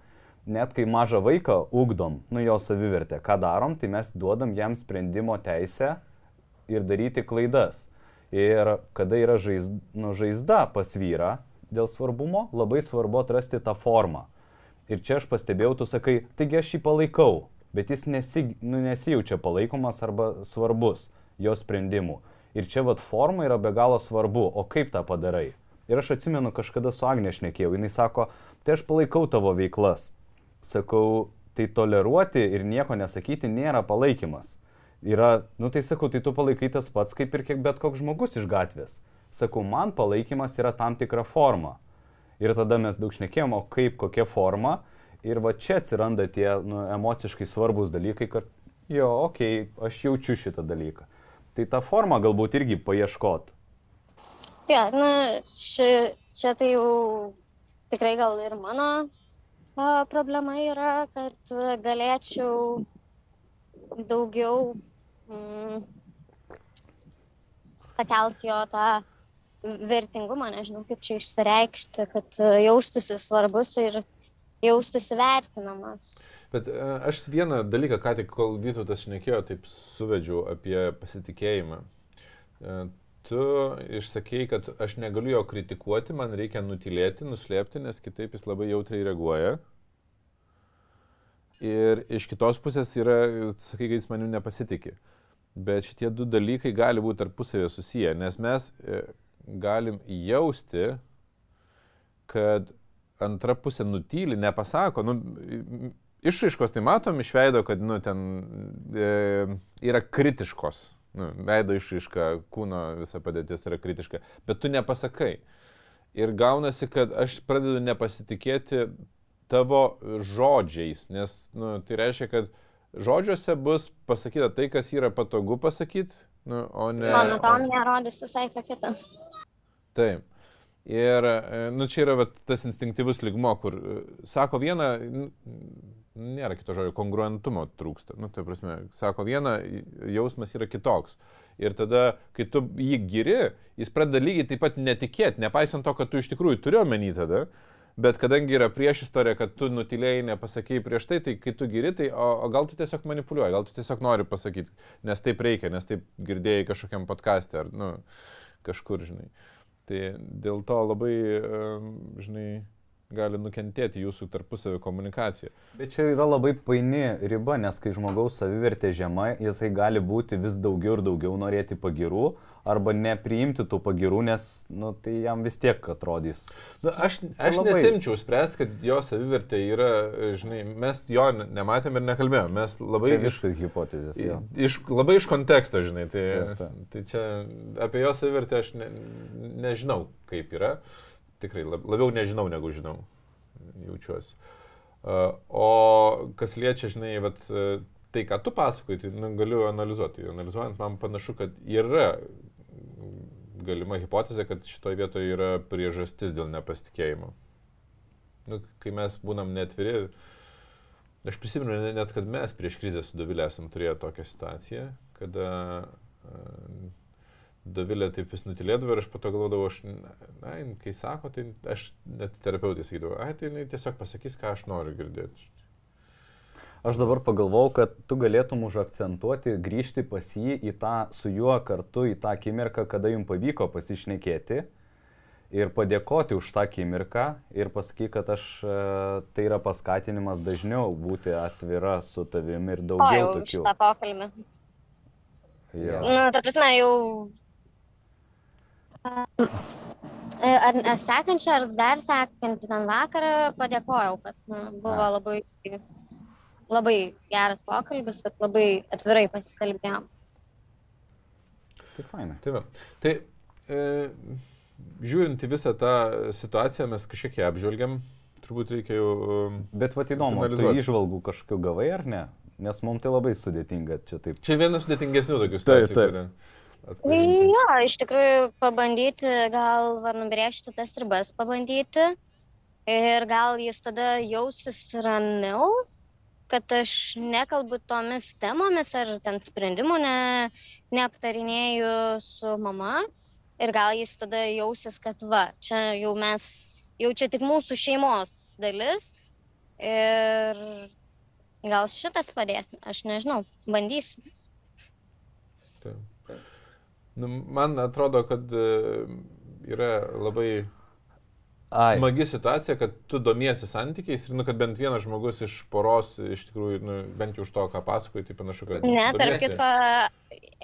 net kai mažą vaiką ugdom, nu jo savivertę, ką darom, tai mes duodam jam sprendimo teisę ir daryti klaidas. Ir kada yra žaizda, nu, žaizda pas vyrą dėl svarbumo, labai svarbu atrasti tą formą. Ir čia aš pastebėjau, tu sakai, taigi aš jį palaikau, bet jis nesi, nu, nesijaučia palaikomas arba svarbus jo sprendimų. Ir čia vad forma yra be galo svarbu, o kaip tą padarai. Ir aš atsimenu, kažkada su Agne šnekėjau, jinai sako, tai aš palaikau tavo veiklas. Sakau, tai toleruoti ir nieko nesakyti nėra palaikymas. Yra, nu tai sakau, tai tu palaikai tas pats kaip ir bet koks žmogus iš gatvės. Sakau, man palaikymas yra tam tikra forma. Ir tada mes daug šnekėjom, o kaip, kokia forma. Ir va čia atsiranda tie nu, emociškai svarbus dalykai, kad jo, okei, okay, aš jaučiu šitą dalyką. Tai tą formą galbūt irgi paieškot. Ja, na, ši, čia tai jau tikrai gal ir mano a, problema yra, kad galėčiau daugiau mm, pakelti jo tą vertingumą, nežinau kaip čia išsireikšti, kad jaustųsi svarbus ir jaustųsi vertinamas. Bet e, aš vieną dalyką, ką tik kol Vytautas šnekėjo, taip suvedžiau apie pasitikėjimą. E, tu išsakėjai, kad aš negaliu jo kritikuoti, man reikia nutilėti, nuslėpti, nes kitaip jis labai jautriai reaguoja. Ir iš kitos pusės yra, sakai, kad jis manim nepasitikė. Bet šitie du dalykai gali būti tarpusavėje susiję, nes mes e, galim jausti, kad antra pusė nutyli, nepasako. Nu, išraiškos tai matom iš veido, kad nu, ten e, yra kritiškos. Nu, veido išraiška, kūno visa padėtis yra kritiška, bet tu nepasakai. Ir gaunasi, kad aš pradedu nepasitikėti tavo žodžiais, nes nu, tai reiškia, kad žodžiuose bus pasakyta tai, kas yra patogu pasakyti, nu, o ne... Anatomija rodys visai ką kitą. Taip. Ir, e, nu, čia yra va, tas instinktyvus ligmo, kur e, sako vieną, nėra kito žodžio, kongruentumo trūksta. Nu, tai prasme, sako vieną, jausmas yra kitoks. Ir tada, kai tu jį giri, jis pradeda lygiai taip pat netikėti, nepaisant to, kad tu iš tikrųjų turi omeny tada, bet kadangi yra prieš istoriją, kad tu nutilėjai, nepasakėjai prieš tai, tai kai tu giri, tai o, o gal tu tiesiog manipuliuoji, gal tu tiesiog nori pasakyti, nes taip reikia, nes taip girdėjai kažkokiam podcast'e ar, nu, kažkur, žinai. Tai dėl to labai, žinai, gali nukentėti jūsų tarpusavio komunikacija. Bet čia yra labai paini riba, nes kai žmogaus savivertė žema, jisai gali būti vis daugiau ir daugiau norėti pagirų arba nepriimti tų pagirų, nes nu, tai jam vis tiek atrodys. Na, aš aš labai... nesimčiau spręsti, kad jo savivertė yra, žinai, mes jo nematėm ir nekalbėjom, mes labai... Čia iš hipotezės. Jo. Iš, labai iš konteksto, žinai, tai, ta, ta. tai čia apie jo savivertę aš ne, nežinau, kaip yra. Tikrai labiau nežinau, negu žinau, jaučiuosi. Uh, o kas liečia, žinai, vat, uh, tai, ką tu pasakoji, tai nu, galiu analizuoti. Analizuojant, man panašu, kad yra galima hipotezė, kad šitoje vietoje yra priežastis dėl nepasitikėjimo. Nu, kai mes būnam netviri, aš prisimenu net, kad mes prieš krizę su Davilė esam turėję tokią situaciją, kada Davilė taip vis nutilėdavo ir aš po to galvodavau, aš, na, kai sako, tai aš net terapeutai sakydavau, ai, tai jinai tiesiog pasakys, ką aš noriu girdėti. Aš dabar pagalvojau, kad tu galėtum užakcentuoti, grįžti pas jį į tą, su juo kartu į tą akimirką, kada jums pavyko pasišnekėti ir padėkoti už tą akimirką ir pasakyti, kad aš, e, tai yra paskatinimas dažniau būti atvira su tavimi ir daugiau už tokių. tą pokalbį. Jo. Nu, ta prasme, jau. Ar, ar sekančią, ar dar sekantį ten vakarą padėkojau, kad nu, buvo A. labai, labai geras pokalbis, kad labai atvirai pasikalbėjom. Tai fainai. Tai, va. tai e, žiūrint į visą tą situaciją, mes kažkiek ją apžvelgiam, turbūt reikia jau... e, Bet va įdomu, ar Finalizuot. išvalgų kažkokiu gavai ar ne? Nes mums tai labai sudėtinga čia taip. Čia vienas sudėtingesnių tokių Taip, situacijų. taip. kurią atpažinti. Jo, iš tikrųjų pabandyti, gal va, nubrėžti tas ribas, pabandyti. Ir gal jis tada jausis ramiau, kad aš nekalbu tomis temomis ar ten sprendimų ne, neaptarinėju su mama. Ir gal jis tada jausis, kad va, čia jau mes, jau čia tik mūsų šeimos dalis. Ir gal šitas padės, aš nežinau, bandysiu. Taip. Nu, man atrodo, kad e, yra labai Ai, smagi situacija, kad tu domiesi santykiais ir nu, kad bent vienas žmogus iš poros, iš tikrųjų, nu, bent jau už to, ką pasakoji, tai panašu, kad... Ne, domiesi. kitko,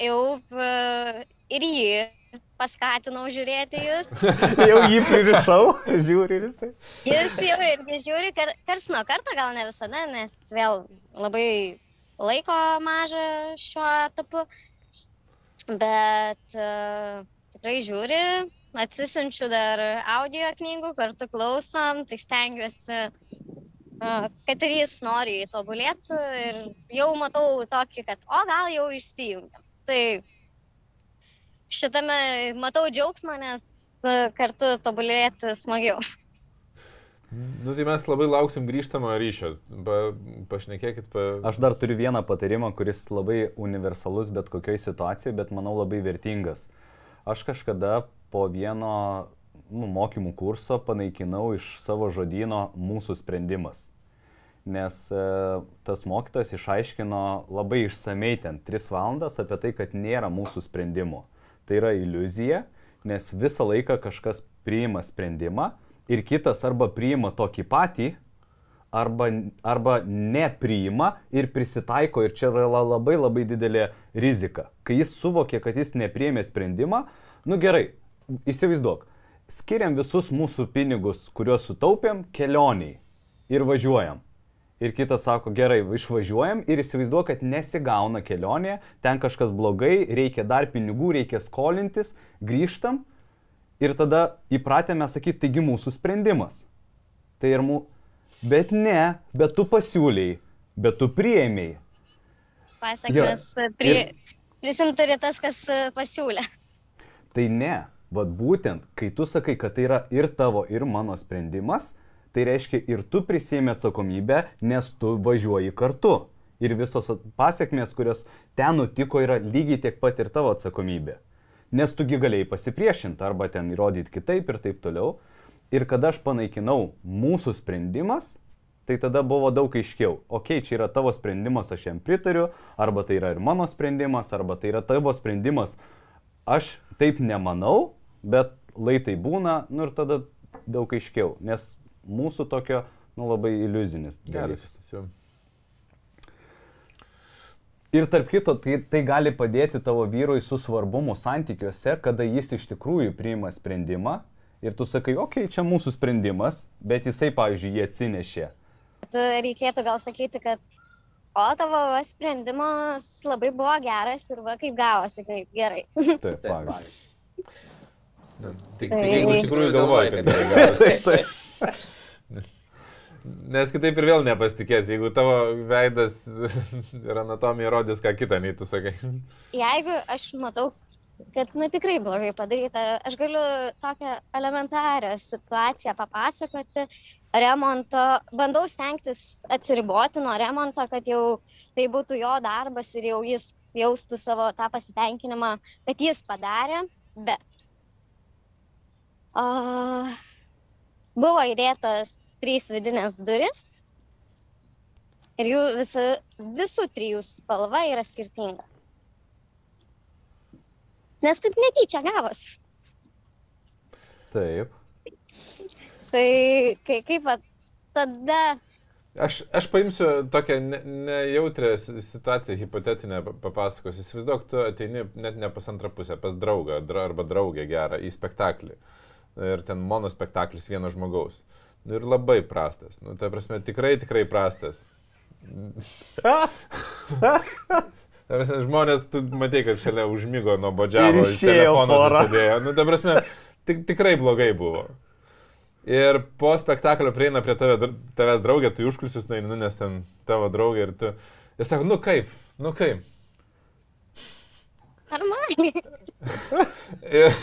jau e, ir jį paskatinau žiūrėti jūs. jau jį pririšau, žiūri ir jisai. Jis jau irgi žiūri, kar, kars nuo karto, gal ne visada, nes vėl labai laiko maža šiuo etapu. Bet uh, tikrai žiūri, atsisinčiu dar audio knygų, kartu klausom, tai stengiuosi, uh, kad ir jis nori tobulėti ir jau matau tokį, kad o gal jau išsijungiam. Tai šitame matau džiaugsmą, nes uh, kartu tobulėti smagiau. Nu, tai mes labai lauksim grįžtamo ryšio. Pa, pašnekėkit, pa... Aš dar turiu vieną patarimą, kuris labai universalus bet kokioje situacijoje, bet manau labai vertingas. Aš kažkada po vieno nu, mokymų kurso panaikinau iš savo žodino mūsų sprendimas. Nes e, tas mokytojas išaiškino labai išsamei ten 3 valandas apie tai, kad nėra mūsų sprendimų. Tai yra iliuzija, nes visą laiką kažkas priima sprendimą ir kitas arba priima tokį patį, arba, arba nepriima ir prisitaiko ir čia yra la- labai labai didelė rizika. Kai jis suvokė, kad jis nepriemė sprendimą, nu gerai, įsivaizduok, skiriam visus mūsų pinigus, kuriuos sutaupėm, kelioniai ir važiuojam. Ir kitas sako, gerai, išvažiuojam ir įsivaizduok, kad nesigauna kelionė, ten kažkas blogai, reikia dar pinigų, reikia skolintis, grįžtam ir tada įpratę mes sakyti, taigi mūsų sprendimas. Tai ir mūsų... Bet ne, bet tu pasiūlyiai, bet tu prieimiai. Pasakęs, pri, prisim turi tas, kas e, pasiūlė. Tai ne, vad būtent, kai tu sakai, kad tai yra ir tavo, ir mano sprendimas, tai reiškia ir tu prisėmė atsakomybę, nes tu važiuoji kartu. Ir visos pasiekmės, kurios ten nutiko, yra lygiai tiek pat ir tavo atsakomybė. Nes tugi galėjai pasipriešinti arba ten įrodyti kitaip ir taip toliau. Ir kada aš panaikinau mūsų sprendimas, tai tada buvo daug aiškiau. Ok, čia yra tavo sprendimas, aš jam pritariu, arba tai yra ir mano sprendimas, arba tai yra tavo sprendimas, aš taip nemanau, bet laitai būna, nu ir tada daug aiškiau, nes mūsų tokio, nu labai iliuzinis. dalykas. Geras. Ir tarp kito, tai, tai gali padėti tavo vyrui su svarbumu santykiuose, kada jis iš tikrųjų priima sprendimą ir tu sakai, okei, okay, čia mūsų sprendimas, bet jisai, pavyzdžiui, jį atsinešė. Tai Reikėtų gal sakyti, kad o tavo va, sprendimas labai buvo geras ir va kaip gavosi, kaip gerai. Taip, pavyzdžiui. Nu, Tik, Tai- tik jeigu iš tikrųjų galvoji, kad tai geras. gerai. Nes kitaip ir vėl nepasitikės, jeigu tavo veidas ir anatomija rodys ką kitą, nei tu sakai. Jeigu aš matau, kad, nu, tikrai blogai padaryta, aš galiu tokią elementarią situaciją papasakoti remonto, bandau stengtis atsiriboti nuo remonto, kad jau tai būtų jo darbas ir jau jis jaustų savo tą pasitenkinimą, kad jis padarė, bet uh, buvo įdėtas trys vidinės duris ir jų visa, visų trijų spalva yra skirtinga. Nes taip netyčia gavos. Taip. Tai kai, kaip va, tada Aš, aš paimsiu tokią ne- nejautrę si- situaciją, hipotetinę pa- papasakosiu. Įsivaizduok, tu ateini net ne pas antrą pusę, pas draugą dra, arba draugę gerą į spektaklį. Ir ten monospektaklis vieno žmogaus. Nu, ir labai prastas. Nu, ta prasme, tikrai, tikrai prastas. Ta prasme, Žmonės, tu matai, kad šalia užmygo nuo bodžiavo, telefonas pora. sėdėjo. Nu, ta prasme, tik, tikrai blogai buvo. Ir po spektaklio prieina prie tave, tavęs draugė, tu į užkulisius nueini, nu, nes ten tavo draugė ir tu... Ir sako, nu kaip, nu kaip. normaliai. Ir,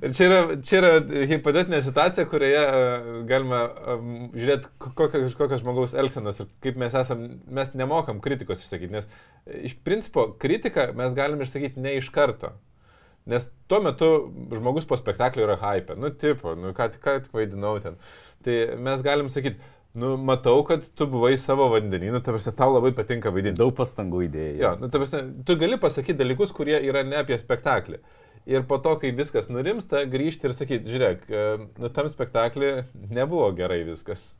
ir čia, yra, čia yra hipotetinė situacija, kurioje uh, galima um, žiūrėti, kokios, žmogaus elgsenos ir kaip mes esam, mes nemokam kritikos išsakyti, nes e, iš principo kritiką mes galim išsakyti ne iš karto. Nes tuo metu žmogus po spektaklio yra hype, nu tipo, nu ką, ką tik vaidinau ten. Tai mes galim sakyti, nu matau, kad tu buvai savo vandenį, nu tavasi tau labai patinka vaidinti. Daug pastangų įdėjai. Jo, nu, ta prasme, tu gali pasakyti dalykus, kurie yra ne apie spektaklį. Ir po to, kai viskas nurimsta, grįžti ir sakyti, žiūrėk, e, nu tam spektaklį nebuvo gerai viskas.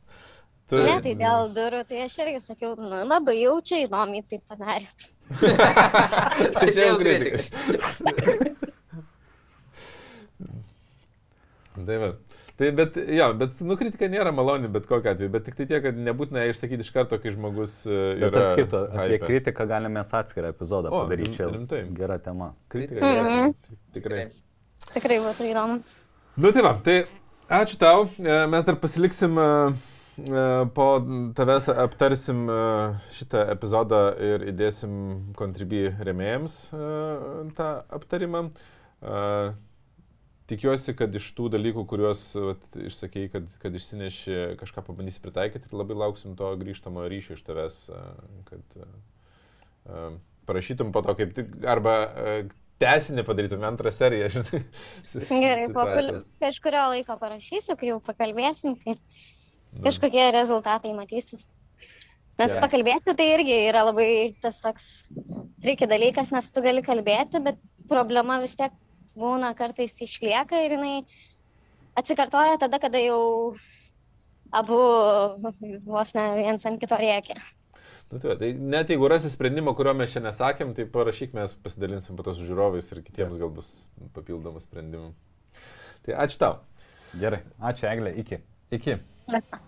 Tu... Ne, tai dėl durų, tai aš irgi sakiau, nu, labai jau čia įdomiai tai padarėt. tai čia jau jau kritika. Tai. Tai bet, jo, bet, nu, kritika nėra maloni, bet kokia atveju, bet tik tai tiek, kad nebūtina ją išsakyti iš karto, kai žmogus e, Bet yra... tarp kito, apie hype. kritiką galime atskirą epizodą O, padaryti. Čia rim- rimtai. gera tema. Kritika Mhm. nėra. Tikrai. Tikrai būtų įdomu. Nu tai va, tai ačiū tau. E, Mes dar pasiliksim e, po tavęs aptarsim šitą epizodą ir įdėsim kontribį remėjams tą aptarimą. Tikiuosi, kad iš tų dalykų, kuriuos vat, išsakėjai, kad, kad išsineši, kažką pabandysi pritaikyti ir labai lauksim to grįžtamo ryšio iš tavęs, kad e, parašytum po to kaip tik, arba e, tęsinį padarytum antrą seriją, žinai. Gerai, po kažkurio laiko parašysiu, kai jau pakalbėsim, kai Nu. kažkokie rezultatai matysis. Nes Gerai. pakalbėti tai irgi yra labai tas toks triki dalykas, nes tu gali kalbėti, bet problema vis tiek būna kartais išlieka ir jinai atsikartoja tada, kada jau abu vos ne viens ant kito rėkia. Nu, tai, tai net jeigu rasi sprendimą, kurio mes čia nesakėm, tai parašyk, mes pasidalinsim po to su žiūrovais ir kitiems gal bus papildomų sprendimų. Tai ačiū tau. Gerai. Ačiū, Eglė. Iki. Iki. Rasa.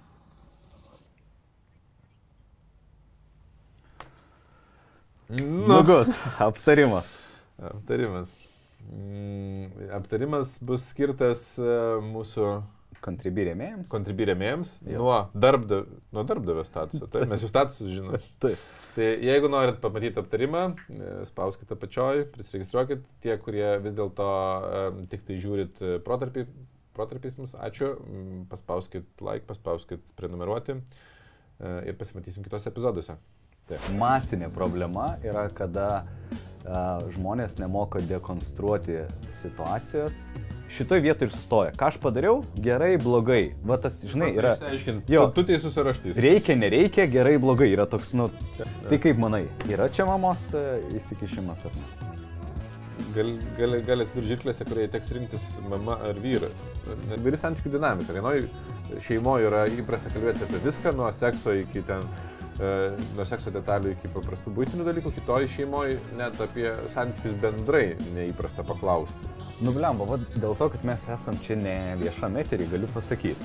Nu, gut. Aptarimas. Aptarimas. Mm, Aptarimas bus skirtas e, mūsų kontribirėmėjams Jo. nuo, darbdav, nuo darbdavio statuso. Taip, mes jų statusus žinome. Taip. Tai jeigu norit pamatyti aptarimą, e, spauskite apačioj, prisiregistruokit. Tie, kurie vis dėlto um, tik tai žiūrit e, protarpį, protarpiais mus, ačiū. Mm, Paspauskit like, paspauskit prenumeruoti e, ir pasimatysim kitose epizoduose. Taip. Masinė problema yra, kada a, žmonės nemoka dekonstruoti situacijos. Šitoje vietoje ir sustoja. Ką aš padariau? Gerai, blogai. Va tas, žinai, yra... Jo. tu teisus ar aš teisus. Reikia, nereikia, gerai, blogai. Yra toks, nu... Tai kaip manai, yra čia mamos e, įsikišimas ar ne? Gali gal, gal atsidurti žirklėse, kurioje teks rinktis mama ar vyras. Vyri santykių dinamika. Vienoje šeimoje yra įprasta kalbėti apie viską, nuo sekso iki ten, nuo sekso detalių iki paprastų būtinių dalykų, kitoje šeimoje net apie santykius bendrai neįprasta paklausti. Nublemba, va dėl to, kad mes esam čia ne viešam eterį, galiu pasakyti.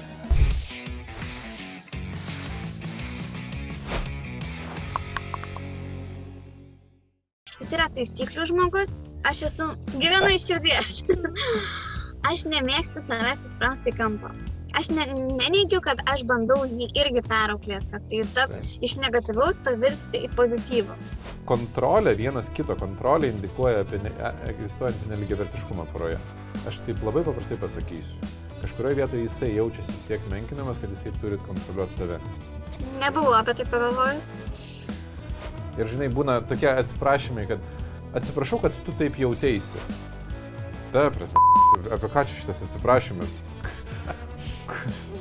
Jis yra taisyklių žmogus, aš esu gyvenu iš širdies. aš nemėgstu savęs įsprausti į kampą. Aš ne, neneigiu, kad aš bandau jį irgi perauklėti, kad tai tap, iš negatyvaus pavirsti į pozityvą. Kontrolė, vienas kito kontrolė indikuoja apie ne, e- egzistuojantį neligiavertiškumą poroje. Aš taip labai paprastai pasakysiu. Kažkurioje vietoje jisai jaučiasi tiek menkinamas, kad jisai turi kontroliuoti tave. Nebuvau apie tai pagalvojus. Ir žinai, būna tokie atsiprašymai, kad atsiprašau, kad tu taip jauteisi. Ta prasme, apie ką čia šitas atsiprašymas? 그...